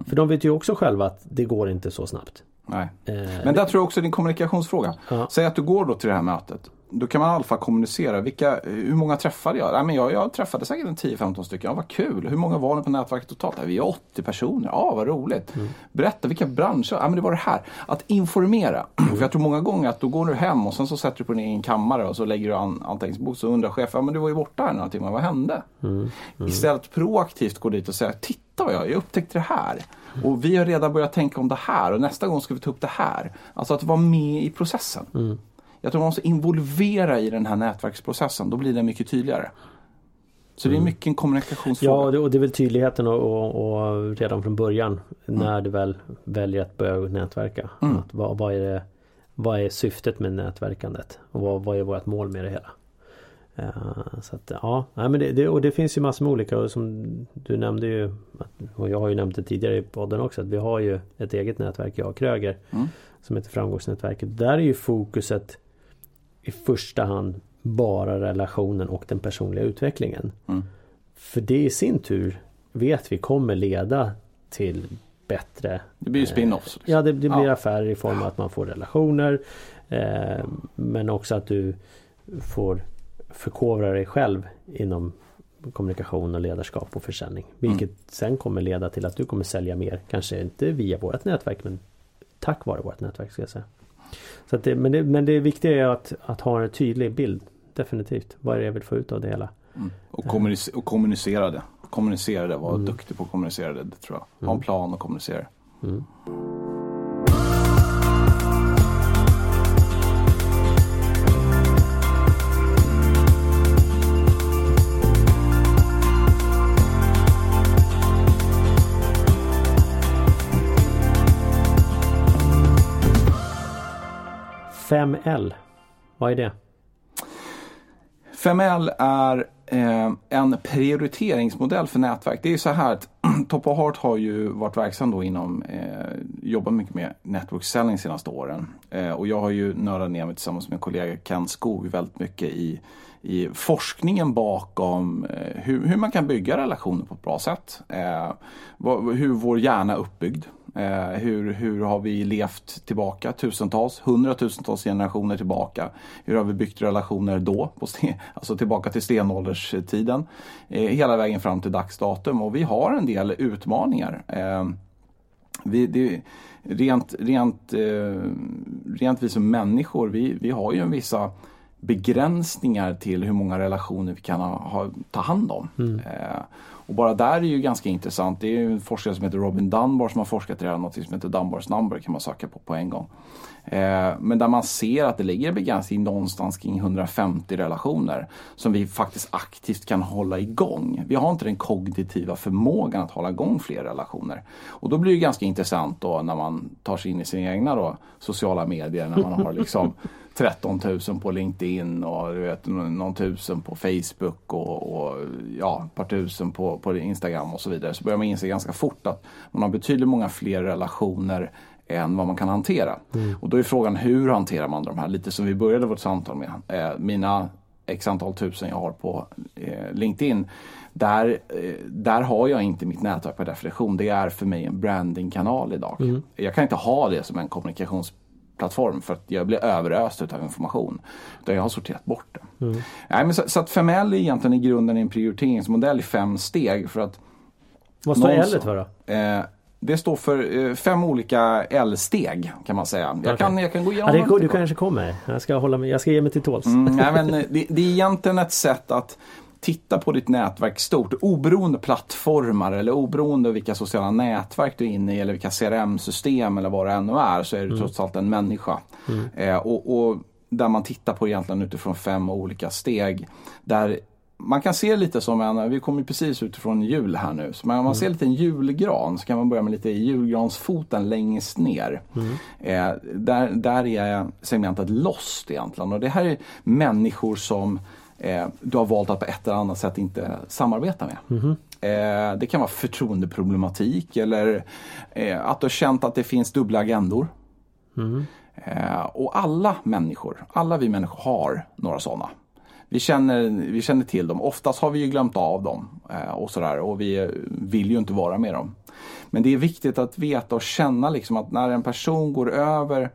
För de vet ju också själva att det går inte så snabbt. Nej. Eh, Men där tror jag också det är en kommunikationsfråga. Ja. Säg att du går då till det här mötet. Då kan man i alla fall kommunicera. Vilka, hur många träffade jag? Nej, men jag, jag träffade säkert en 10-15 stycken. Ja, vad kul. Hur många var ni på nätverket totalt? vi är 80 personer. Ja, vad roligt. Mm. Berätta, vilka branscher? Ja, men det var det här. Att informera. Mm. För jag tror många gånger att då går du hem och sen så sätter du på din egen kammare och så lägger du an anteckningsbok. Så undrar chefen, ja men du var ju borta här några timmar. Vad hände? Mm. Istället proaktivt gå dit och säga, titta vad jag, jag upptäckte det här. Och vi har redan börjat tänka om det här och nästa gång ska vi ta upp det här. Alltså att vara med i processen. Jag tror man måste involvera i den här nätverksprocessen. Då blir det mycket tydligare. Så det är mm. mycket en kommunikationsfråga. Ja, och det är väl tydligheten och, och, och redan från början mm. när du väl väljer att börja nätverka. Mm. Att vad, vad, är det, vad är syftet med nätverkandet? Och vad, vad är vårt mål med det hela? Uh, så att, ja, men det, det, och det finns ju massor med olika och som du nämnde ju och jag har ju nämnt det tidigare i podden också att vi har ju ett eget nätverk, jag och Kröger mm. som heter Framgångsnätverket. Där är ju fokuset i första hand bara relationen och den personliga utvecklingen. Mm. För det i sin tur vet vi kommer leda till bättre Det blir ju spin-offs. Liksom. Ja det, det blir ja. affärer i form av att man får relationer eh, Men också att du får förkovra dig själv inom kommunikation och ledarskap och försäljning. Vilket mm. sen kommer leda till att du kommer sälja mer. Kanske inte via vårt nätverk men tack vare vårt nätverk ska jag säga. Så det, men, det, men det viktiga är att, att ha en tydlig bild. Definitivt. Vad är det jag vill få ut av det hela. Mm. Och, kommunicera, och kommunicera det. Kommunicera det. Var mm. duktig på att kommunicera det. det tror jag. Ha en mm. plan och kommunicera. Mm. 5L, vad är det? 5L är eh, en prioriteringsmodell för nätverk. Det är så här att Top of Heart har ju varit verksam då inom, eh, jobbat mycket med network selling de senaste åren. Eh, och jag har ju nördat ner mig tillsammans med kollega Ken Skog väldigt mycket i, i forskningen bakom eh, hur, hur, man kan bygga relationer på ett bra sätt. Eh, hur vår hjärna är uppbyggd. Eh, hur, hur har vi levt tillbaka tusentals, hundratusentals generationer tillbaka? Hur har vi byggt relationer då, på sten, alltså tillbaka till stenålderstiden? Eh, hela vägen fram till dagsdatum och vi har en del utmaningar. Eh, vi, det, rent, rent, eh, rent vi som människor, vi, vi har ju en vissa begränsningar till hur många relationer vi kan ha, ha ta hand om. Mm. Och bara där är ju ganska intressant. Det är ju en forskare som heter Robin Dunbar som har forskat i det här, något som heter Dunbars number kan man söka på på en gång. Eh, men där man ser att det ligger en begränsning någonstans kring 150 relationer som vi faktiskt aktivt kan hålla igång. Vi har inte den kognitiva förmågan att hålla igång fler relationer. Och då blir det ganska intressant då när man tar sig in i sina egna då, sociala medier när man har liksom 13 000 på LinkedIn och du vet, någon tusen på Facebook och, och ja, ett par tusen på, på Instagram och så vidare. Så börjar man inse ganska fort att man har betydligt många fler relationer än vad man kan hantera. Mm. Och då är frågan hur hanterar man de här? Lite som vi började vårt samtal med. Eh, mina x antal tusen jag har på eh, LinkedIn. Där, eh, där har jag inte mitt nätverk per definition. Det är för mig en brandingkanal idag. Mm. Jag kan inte ha det som en kommunikations plattform för att jag blir överöst av information. Utan jag har sorterat bort det. Mm. Nej, men så, så att 5L är egentligen i grunden en prioriteringsmodell i fem steg. för att Vad står L för då? Eh, det står för eh, fem olika L-steg kan man säga. Jag, okay. kan, jag kan gå igenom ja, det, Du kanske kommer. Jag ska, hålla mig, jag ska ge mig till tåls. Mm, nej, men det, det är egentligen ett sätt att titta på ditt nätverk stort, oberoende plattformar eller oberoende vilka sociala nätverk du är inne i eller vilka CRM-system eller vad det ännu är så är du mm. trots allt en människa. Mm. Eh, och, och, där man tittar på egentligen utifrån fem olika steg. Där man kan se lite som en, vi kommer precis utifrån jul här nu, så man, om man mm. ser lite en julgran så kan man börja med lite julgransfoten längst ner. Mm. Eh, där, där är segmentet lost egentligen och det här är människor som eh, du har valt att på ett eller annat sätt inte samarbeta med. Mm. Eh, det kan vara förtroendeproblematik eller eh, att du har känt att det finns dubbla agendor. Mm. och alla människor, alla vi människor har några sådana. Vi känner, vi känner till dem. Oftast har vi ju glömt av dem eh, och sådär och vi eh, vill ju inte vara med dem. Men det är viktigt att veta och känna liksom att när en person går över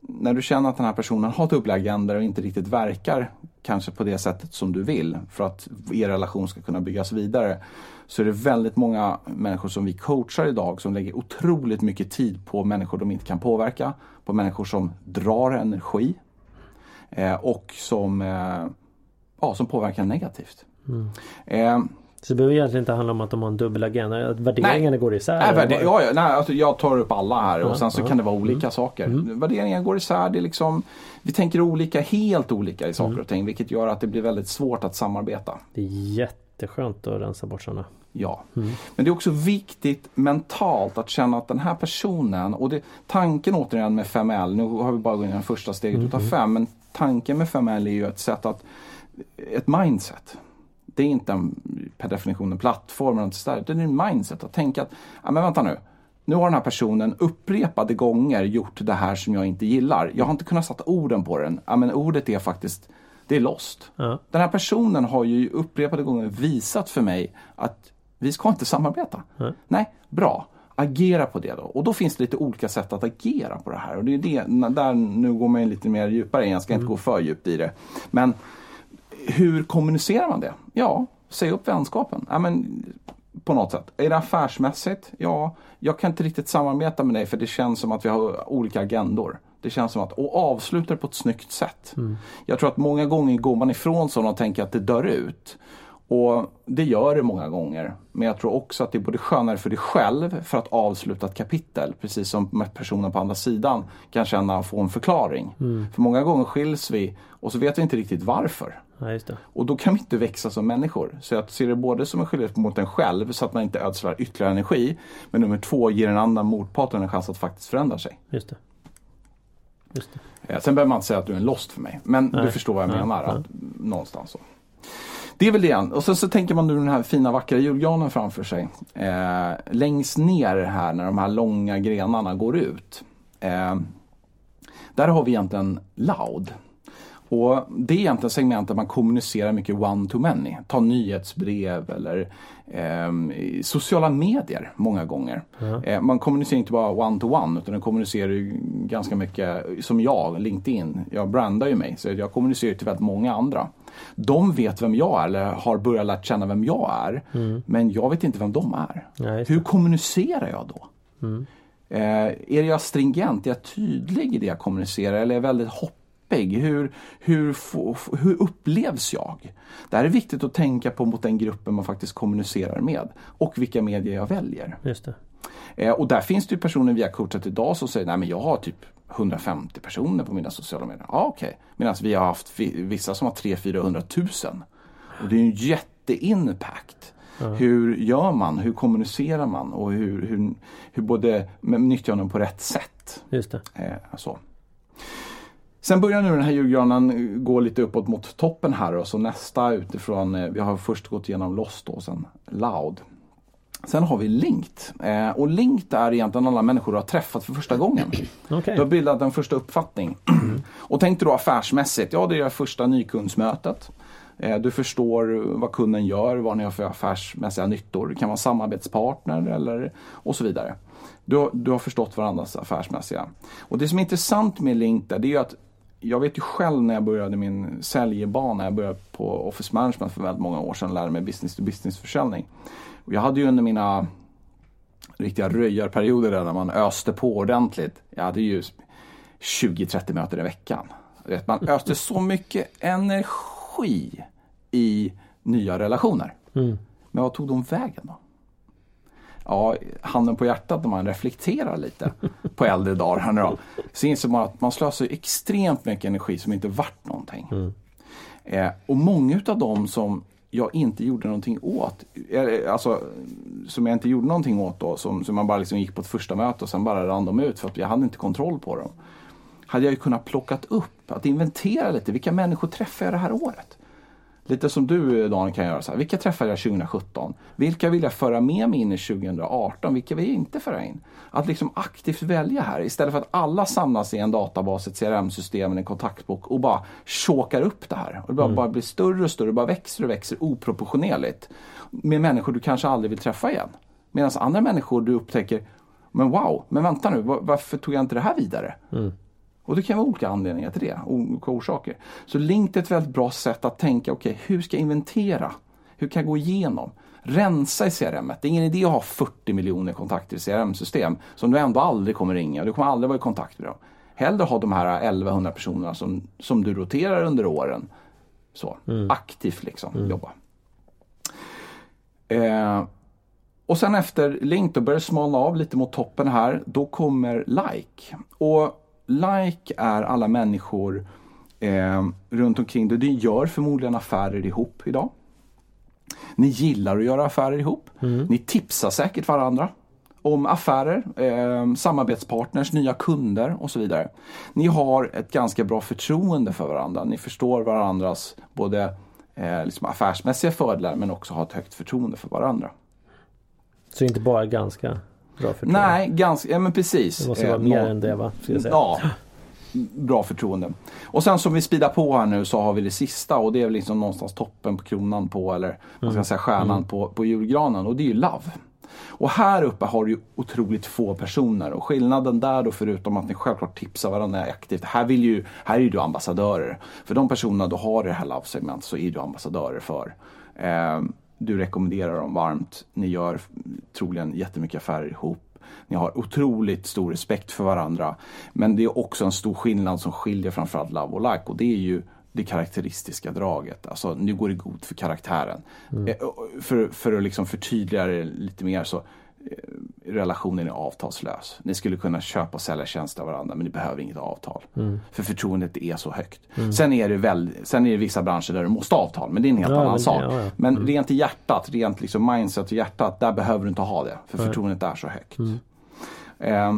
när du känner att den här personen har dubbla agendor och inte riktigt verkar kanske på det sättet som du vill för att er relation ska kunna byggas vidare så är det väldigt många människor som vi coachar idag som lägger otroligt mycket tid på människor de inte kan påverka, på människor som drar energi eh, och som, eh, ja, som påverkar negativt. Mm. Eh, så det behöver egentligen inte handla om att de har en dubbel agenda, att värderingarna nej, går isär? Nej, värde, ja, ja, nej alltså jag tar upp alla här och sen så ja, kan det vara olika mm. saker. Mm. Värderingar går isär, det är liksom, vi tänker olika, helt olika i saker mm. och ting vilket gör att det blir väldigt svårt att samarbeta. Det är jätteskönt att rensa bort sådana. Ja, mm. men det är också viktigt mentalt att känna att den här personen och det, tanken återigen med 5L, nu har vi bara gått igenom första steget utav 5 mm. men tanken med 5L är ju ett sätt att, ett mindset det är inte en, per definition en plattform, eller det är en mindset att tänka att, ja men vänta nu, nu har den här personen upprepade gånger gjort det här som jag inte gillar. Jag har inte kunnat sätta orden på den. Ja, men ordet är faktiskt, det är lost. Ja. Den här personen har ju upprepade gånger visat för mig att vi ska inte samarbeta. Ja. Nej, bra. Agera på det då. Och då finns det lite olika sätt att agera på det här. Och det är det, där, nu går man lite mer djupare in, jag ska mm. inte gå för djupt i det. Men hur kommunicerar man det? Ja, säg upp vänskapen. Ja, men, på något sätt. Är det affärsmässigt? Ja, jag kan inte riktigt samarbeta med dig för det känns som att vi har olika agendor. Det känns som att, och avsluta det på ett snyggt sätt. Mm. Jag tror att många gånger går man ifrån sådana och tänker att det dör ut. Och det gör det många gånger. Men jag tror också att det är både skönare för dig själv för att avsluta ett kapitel. Precis som personen på andra sidan kan känna och få en förklaring. Mm. För många gånger skiljs vi och så vet vi inte riktigt varför. Ja, och då kan vi inte växa som människor. Så jag ser det både som en skyldighet mot en själv så att man inte ödslar ytterligare energi. Men nummer två, ger den andra motparten en chans att faktiskt förändra sig. Just det. Just det. Sen behöver man inte säga att du är en lost för mig. Men Nej. du förstår vad jag Nej. menar. Att, någonstans så. Det är väl det. Och sen så tänker man nu den här fina vackra julgranen framför sig. Eh, längst ner här när de här långa grenarna går ut. Eh, där har vi egentligen Loud. Och Det är egentligen segment där man kommunicerar mycket one-to-many. Ta nyhetsbrev eller eh, sociala medier många gånger. Mm. Eh, man kommunicerar inte bara one-to-one utan man kommunicerar ju ganska mycket som jag, LinkedIn. Jag brandar ju mig så jag kommunicerar till väldigt många andra. De vet vem jag är eller har börjat lärt känna vem jag är. Mm. Men jag vet inte vem de är. Ja, Hur kommunicerar jag då? Mm. Eh, är jag stringent? Är jag tydlig i det jag kommunicerar eller är jag väldigt hoppig? Hur, hur, hur upplevs jag? Det här är viktigt att tänka på mot den gruppen man faktiskt kommunicerar med och vilka medier jag väljer. Just det. Eh, och där finns det ju personer vi har coachat idag som säger, nej men jag har typ 150 personer på mina sociala medier. Ja, okej. Okay. Medan vi har haft vissa som har 300-400 000. Och det är ju en jätteimpact. Mm. Hur gör man? Hur kommunicerar man? Och hur, hur, hur både nyttjar man på rätt sätt? Just det. Eh, så. Sen börjar nu den här julgranen gå lite uppåt mot toppen här och så nästa utifrån, eh, vi har först gått igenom Lost och sen Loud. Sen har vi Linkt. Eh, och Linkt är egentligen alla människor du har träffat för första gången. Okay. Du har bildat en första uppfattning. Mm. och tänk dig då affärsmässigt, ja det är det första nykundsmötet. Eh, du förstår vad kunden gör, vad ni har för affärsmässiga nyttor. Det kan vara samarbetspartner eller och så vidare. Du, du har förstått varandras affärsmässiga. Och det som är intressant med Link där, det är ju att jag vet ju själv när jag började min säljbana, jag började på Office Management för väldigt många år sedan och lärde mig business to business försäljning. Och jag hade ju under mina riktiga röjarperioder där man öste på ordentligt. Jag hade ju 20-30 möten i veckan. Man öste så mycket energi i nya relationer. Mm. Men vad tog de vägen då? Ja, handen på hjärtat när man reflekterar lite på äldre dagar här nu då, så inser man att man slösar extremt mycket energi som inte vart någonting. Mm. Eh, och många utav dem som jag inte gjorde någonting åt, alltså som jag inte gjorde någonting åt då, som, som man bara liksom gick på ett första möte och sen bara rann de ut för att jag hade inte kontroll på dem. Hade jag ju kunnat plockat upp, att inventera lite, vilka människor träffar jag det här året? Lite som du Daniel kan göra. Så här. Vilka träffade jag 2017? Vilka vill jag föra med mig in i 2018? Vilka vill jag inte föra in? Att liksom aktivt välja här istället för att alla samlas i en databas, ett CRM-system, en kontaktbok och bara chokar upp det här. Och det bara, mm. bara blir större och större, bara växer och växer oproportionerligt. Med människor du kanske aldrig vill träffa igen. Medan andra människor du upptäcker, men wow, men vänta nu, varför tog jag inte det här vidare? Mm. Och det kan vara olika anledningar till det, olika orsaker. Så LinkedIn är ett väldigt bra sätt att tänka, okej, okay, hur ska jag inventera? Hur kan jag gå igenom? Rensa i CRM. Det är ingen idé att ha 40 miljoner kontakter i CRM-system som du ändå aldrig kommer ringa. Du kommer aldrig vara i kontakt med dem. Hellre ha de här 1100 personerna som, som du roterar under åren. Så, mm. aktivt liksom mm. jobba. Eh, och sen efter LinkedIn då börjar det smalna av lite mot toppen här. Då kommer Like. Och like är alla människor eh, runt omkring dig. Du gör förmodligen affärer ihop idag. Ni gillar att göra affärer ihop. Mm. Ni tipsar säkert varandra om affärer, eh, samarbetspartners, nya kunder och så vidare. Ni har ett ganska bra förtroende för varandra. Ni förstår varandras både eh, liksom affärsmässiga fördelar men också har ett högt förtroende för varandra. Så inte bara ganska? Bra förtroende. Nej, ganska, ja men precis. Det måste vara eh, mer än det va? Ska. Ja, bra förtroende. Och sen som vi speedar på här nu så har vi det sista och det är väl liksom någonstans toppen på kronan på eller vad ska jag säga stjärnan mm. på, på julgranen och det är ju Love. Och här uppe har du ju otroligt få personer och skillnaden där då förutom att ni självklart tipsar varandra aktivt. Här, vill ju, här är du ambassadörer. För de personerna du har i det här Love-segmentet så är du ambassadörer för. Eh, du rekommenderar dem varmt. Ni gör troligen jättemycket affärer ihop. Ni har otroligt stor respekt för varandra. Men det är också en stor skillnad som skiljer framförallt Love och Like och det är ju det karaktäristiska draget. Alltså nu går det god för karaktären. Mm. Eh, för, för att liksom förtydliga det lite mer så Eh, relationen är avtalslös. Ni skulle kunna köpa och sälja tjänster av varandra men ni behöver inget avtal. Mm. För förtroendet är så högt. Mm. Sen, är det väl, sen är det vissa branscher där du måste ha avtal men det är en helt ja, annan men, sak. Ja, ja. Men mm. rent i hjärtat, rent liksom mindset och hjärtat, där behöver du inte ha det. För förtroendet är så högt. Eh,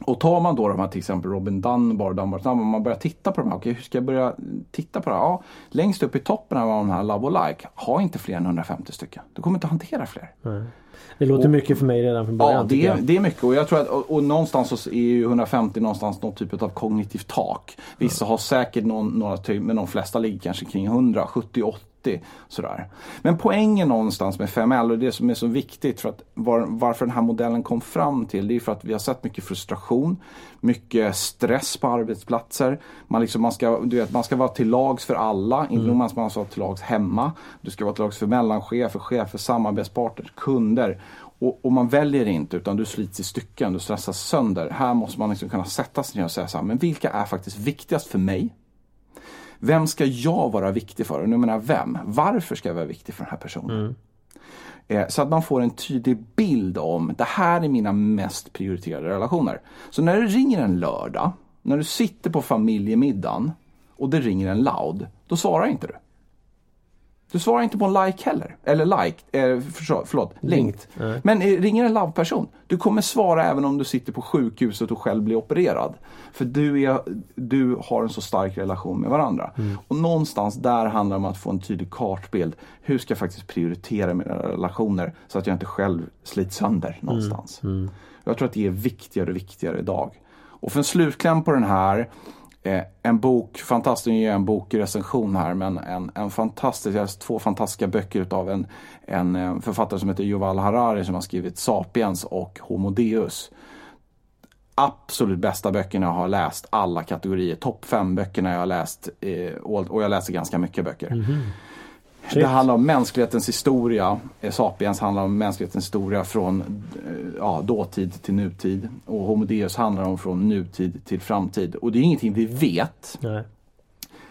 och tar man då de här till exempel Robin Dunbar, Dunbar om man börjar titta på de här, okej hur ska jag börja titta på det här? Ja, längst upp i toppen av de här Love och Like, ha inte fler än 150 stycken. Du kommer inte hantera fler. Mm. Det låter och, mycket för mig redan från början. Ja, det är, det är mycket och jag tror att och, och någonstans så är ju 150 någonstans någon typ av kognitivt tak. Vissa mm. har säkert någon, några, men de flesta ligger kanske kring 100, 70, 80 Sådär. Men poängen någonstans med 5L och det som är så viktigt för att var, varför den här modellen kom fram till det är för att vi har sett mycket frustration, mycket stress på arbetsplatser. Man, liksom, man, ska, du vet, man ska vara till lags för alla, mm. inte man ska vara till lags hemma. Du ska vara till lags för mellanchefer, chefer, samarbetspartners, kunder. Och, och, man väljer inte utan du slits i stycken, du stressas sönder. Här måste man liksom kunna sätta sig ner och säga så här, men vilka är faktiskt viktigast för mig? Vem ska jag vara viktig för? Och nu menar jag vem? Varför ska jag vara viktig för den här personen? Mm. Eh, så att man får en tydlig bild om det här är mina mest prioriterade relationer. Så när det ringer en lördag, när du sitter på familjemiddagen och det ringer en loud, då svarar inte du. Du svarar inte på en like heller. Eller like, eh, för, förlåt, linked. Mm. Men eh, ringer en love-person, du kommer svara även om du sitter på sjukhuset och själv blir opererad. För du, är, du har en så stark relation med varandra. Mm. Och någonstans där handlar det om att få en tydlig kartbild. Hur ska jag faktiskt prioritera mina relationer så att jag inte själv slits sönder någonstans. Mm. mm. Jag tror att det är viktigare och viktigare idag. Och för en slutkläm på den här Eh, en bok, fantastiskt, nu en bokrecension här, men en, en fantastisk, jag har två fantastiska böcker utav en, en eh, författare som heter Yuval Harari som har skrivit Sapiens och Homo Deus. Absolut bästa böckerna jag har läst, alla kategorier. Topp fem böckerna jag har läst, eh, och jag läser ganska mycket böcker. Mm -hmm. Shit. Det handlar om mänsklighetens historia. Sapiens handlar om mänsklighetens historia från ja, dåtid till nutid. Och Homo Deus handlar om från nutid till framtid. Och det är ingenting vi vet. Nej.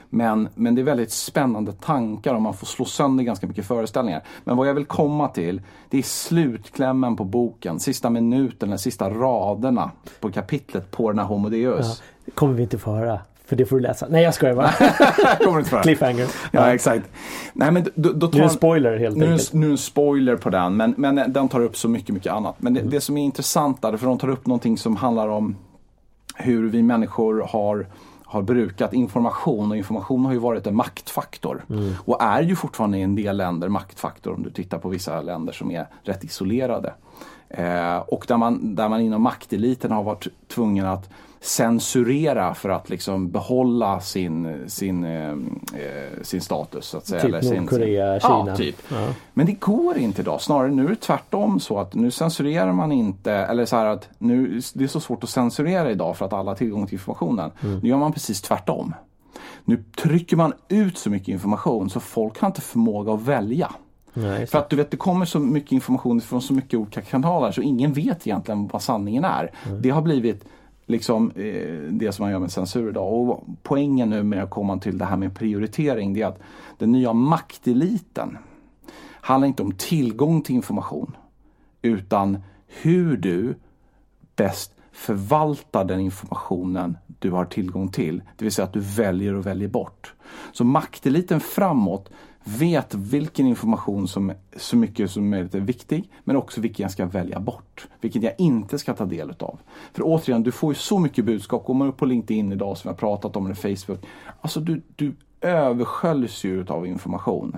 Men, men det är väldigt spännande tankar och man får slå sönder ganska mycket föreställningar. Men vad jag vill komma till, det är slutklämmen på boken, sista minuten, eller sista raderna på kapitlet på den här Homo Deus. Ja, det kommer vi inte få höra. För det får du läsa. Nej jag skojar bara. kommer inte Cliffhanger. Ja, ja, exakt. Nej, men då, då tar, nu är en spoiler helt nu, enkelt. Nu är en spoiler på den men, men den tar upp så mycket, mycket annat. Men det, mm. det som är intressant där, för de tar upp någonting som handlar om hur vi människor har har brukat information och information har ju varit en maktfaktor. Mm. Och är ju fortfarande i en del länder maktfaktor om du tittar på vissa länder som är rätt isolerade. Eh, och där man, där man inom makteliten har varit tvungen att censurera för att liksom behålla sin, sin, eh, eh sin status. Så att säga. Typ Nordkorea, Kina. Ja, typ. Ja. Men det går inte idag. Snarare nu är det tvärtom så att nu censurerar man inte, eller så här att nu, det är så svårt att censurera idag för att alla har tillgång till informationen. Mm. Nu gör man precis tvärtom. Nu trycker man ut så mycket information så folk har inte förmåga att välja. Nej, för att du vet det kommer så mycket information från så mycket olika kanaler så ingen vet egentligen vad sanningen är. Mm. Det har blivit liksom eh, det som man gör med censur idag. Och poängen nu med att komma till det här med prioritering det är att den nya makteliten handlar inte om tillgång till information utan hur du bäst förvaltar den informationen du har tillgång till. Det vill säga att du väljer och väljer bort. Så makteliten framåt vet vilken information som så mycket som möjligt är viktig men också vilken jag ska välja bort. Vilken jag inte ska ta del utav. För återigen, du får ju så mycket budskap. Går man upp på LinkedIn idag som jag pratat om, eller Facebook. Alltså du, du översköljs ju utav information.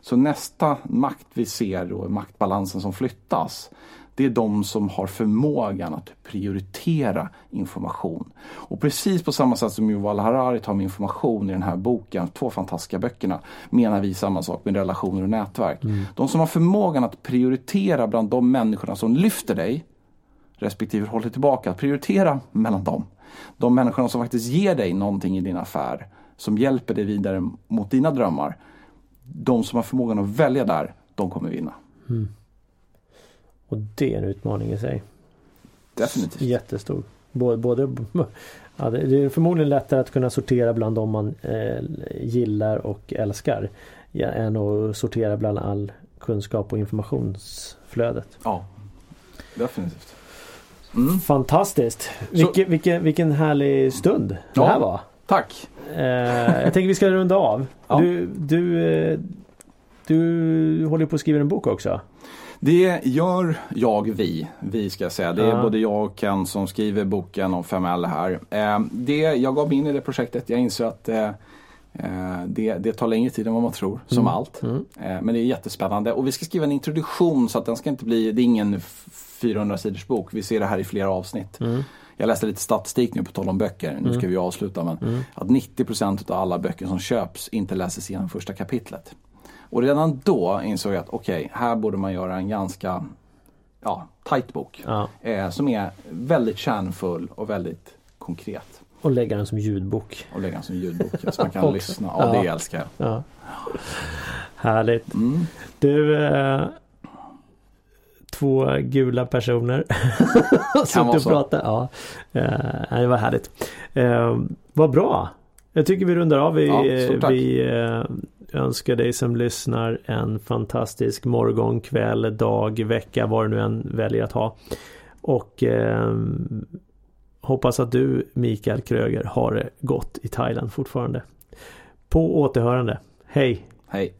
Så nästa makt vi ser då, maktbalansen som flyttas, det är de som har förmågan att prioritera information. Och precis på samma sätt som Yuval Harari tar med information i den här boken, två fantastiska böckerna, menar vi samma sak med relationer och nätverk. Mm. De som har förmågan att prioritera bland de människorna som lyfter dig, respektive håller tillbaka, att prioritera mellan dem. De människorna som faktiskt ger dig någonting i din affär, som hjälper dig vidare mot dina drömmar. De som har förmågan att välja där, de kommer vinna. Mm. Och det är en utmaning i sig. Definitivt. Jättestor. Både, både ja, det är förmodligen lättare att kunna sortera bland de man eh, gillar och älskar. Ja, än att sortera bland all kunskap och informationsflödet. Ja, definitivt. Mm. Fantastiskt! Vilke, Så, vilken, vilken härlig stund det ja, här var. Tack! Eh, jag tänker vi ska runda av. Ja. Du, du, eh, du håller på att skriva en bok också. Det gör jag, vi. Vi ska jag säga. Det är ja. både jag och Ken som skriver boken om 5L här. Eh, det, jag gav mig in i det projektet. Jag inser att eh, eh, det, det, tar längre tid än vad man tror, som mm. allt. Mm. Eh, men det är jättespännande. Och vi ska skriva en introduktion så att den ska inte bli, det är ingen 400 sidors bok. Vi ser det här i flera avsnitt. Mm. Jag läste lite statistik nu på tal om böcker, nu ska mm. vi avsluta men mm. att 90% av alla böcker som köps inte läses igenom första kapitlet. Och redan då insåg jag att okej, okay, här borde man göra en ganska ja, tight bok. Ja. Eh, som är väldigt kärnfull och väldigt konkret. Och lägga den som ljudbok. Och lägga den som ljudbok, så man kan lyssna. Ja, ja, det älskar jag. Ja. Härligt. Mm. Du, eh, två gula personer. Suttit och pratat. Ja, eh, det var härligt. Eh, vad bra. Jag tycker vi rundar av. Vi, ja, vi eh, önskar dig som lyssnar en fantastisk morgon, kväll, dag, vecka, vad du nu än väljer att ha. Och eh, hoppas att du Mikael Kröger har det gott i Thailand fortfarande. På återhörande. Hej! Hej!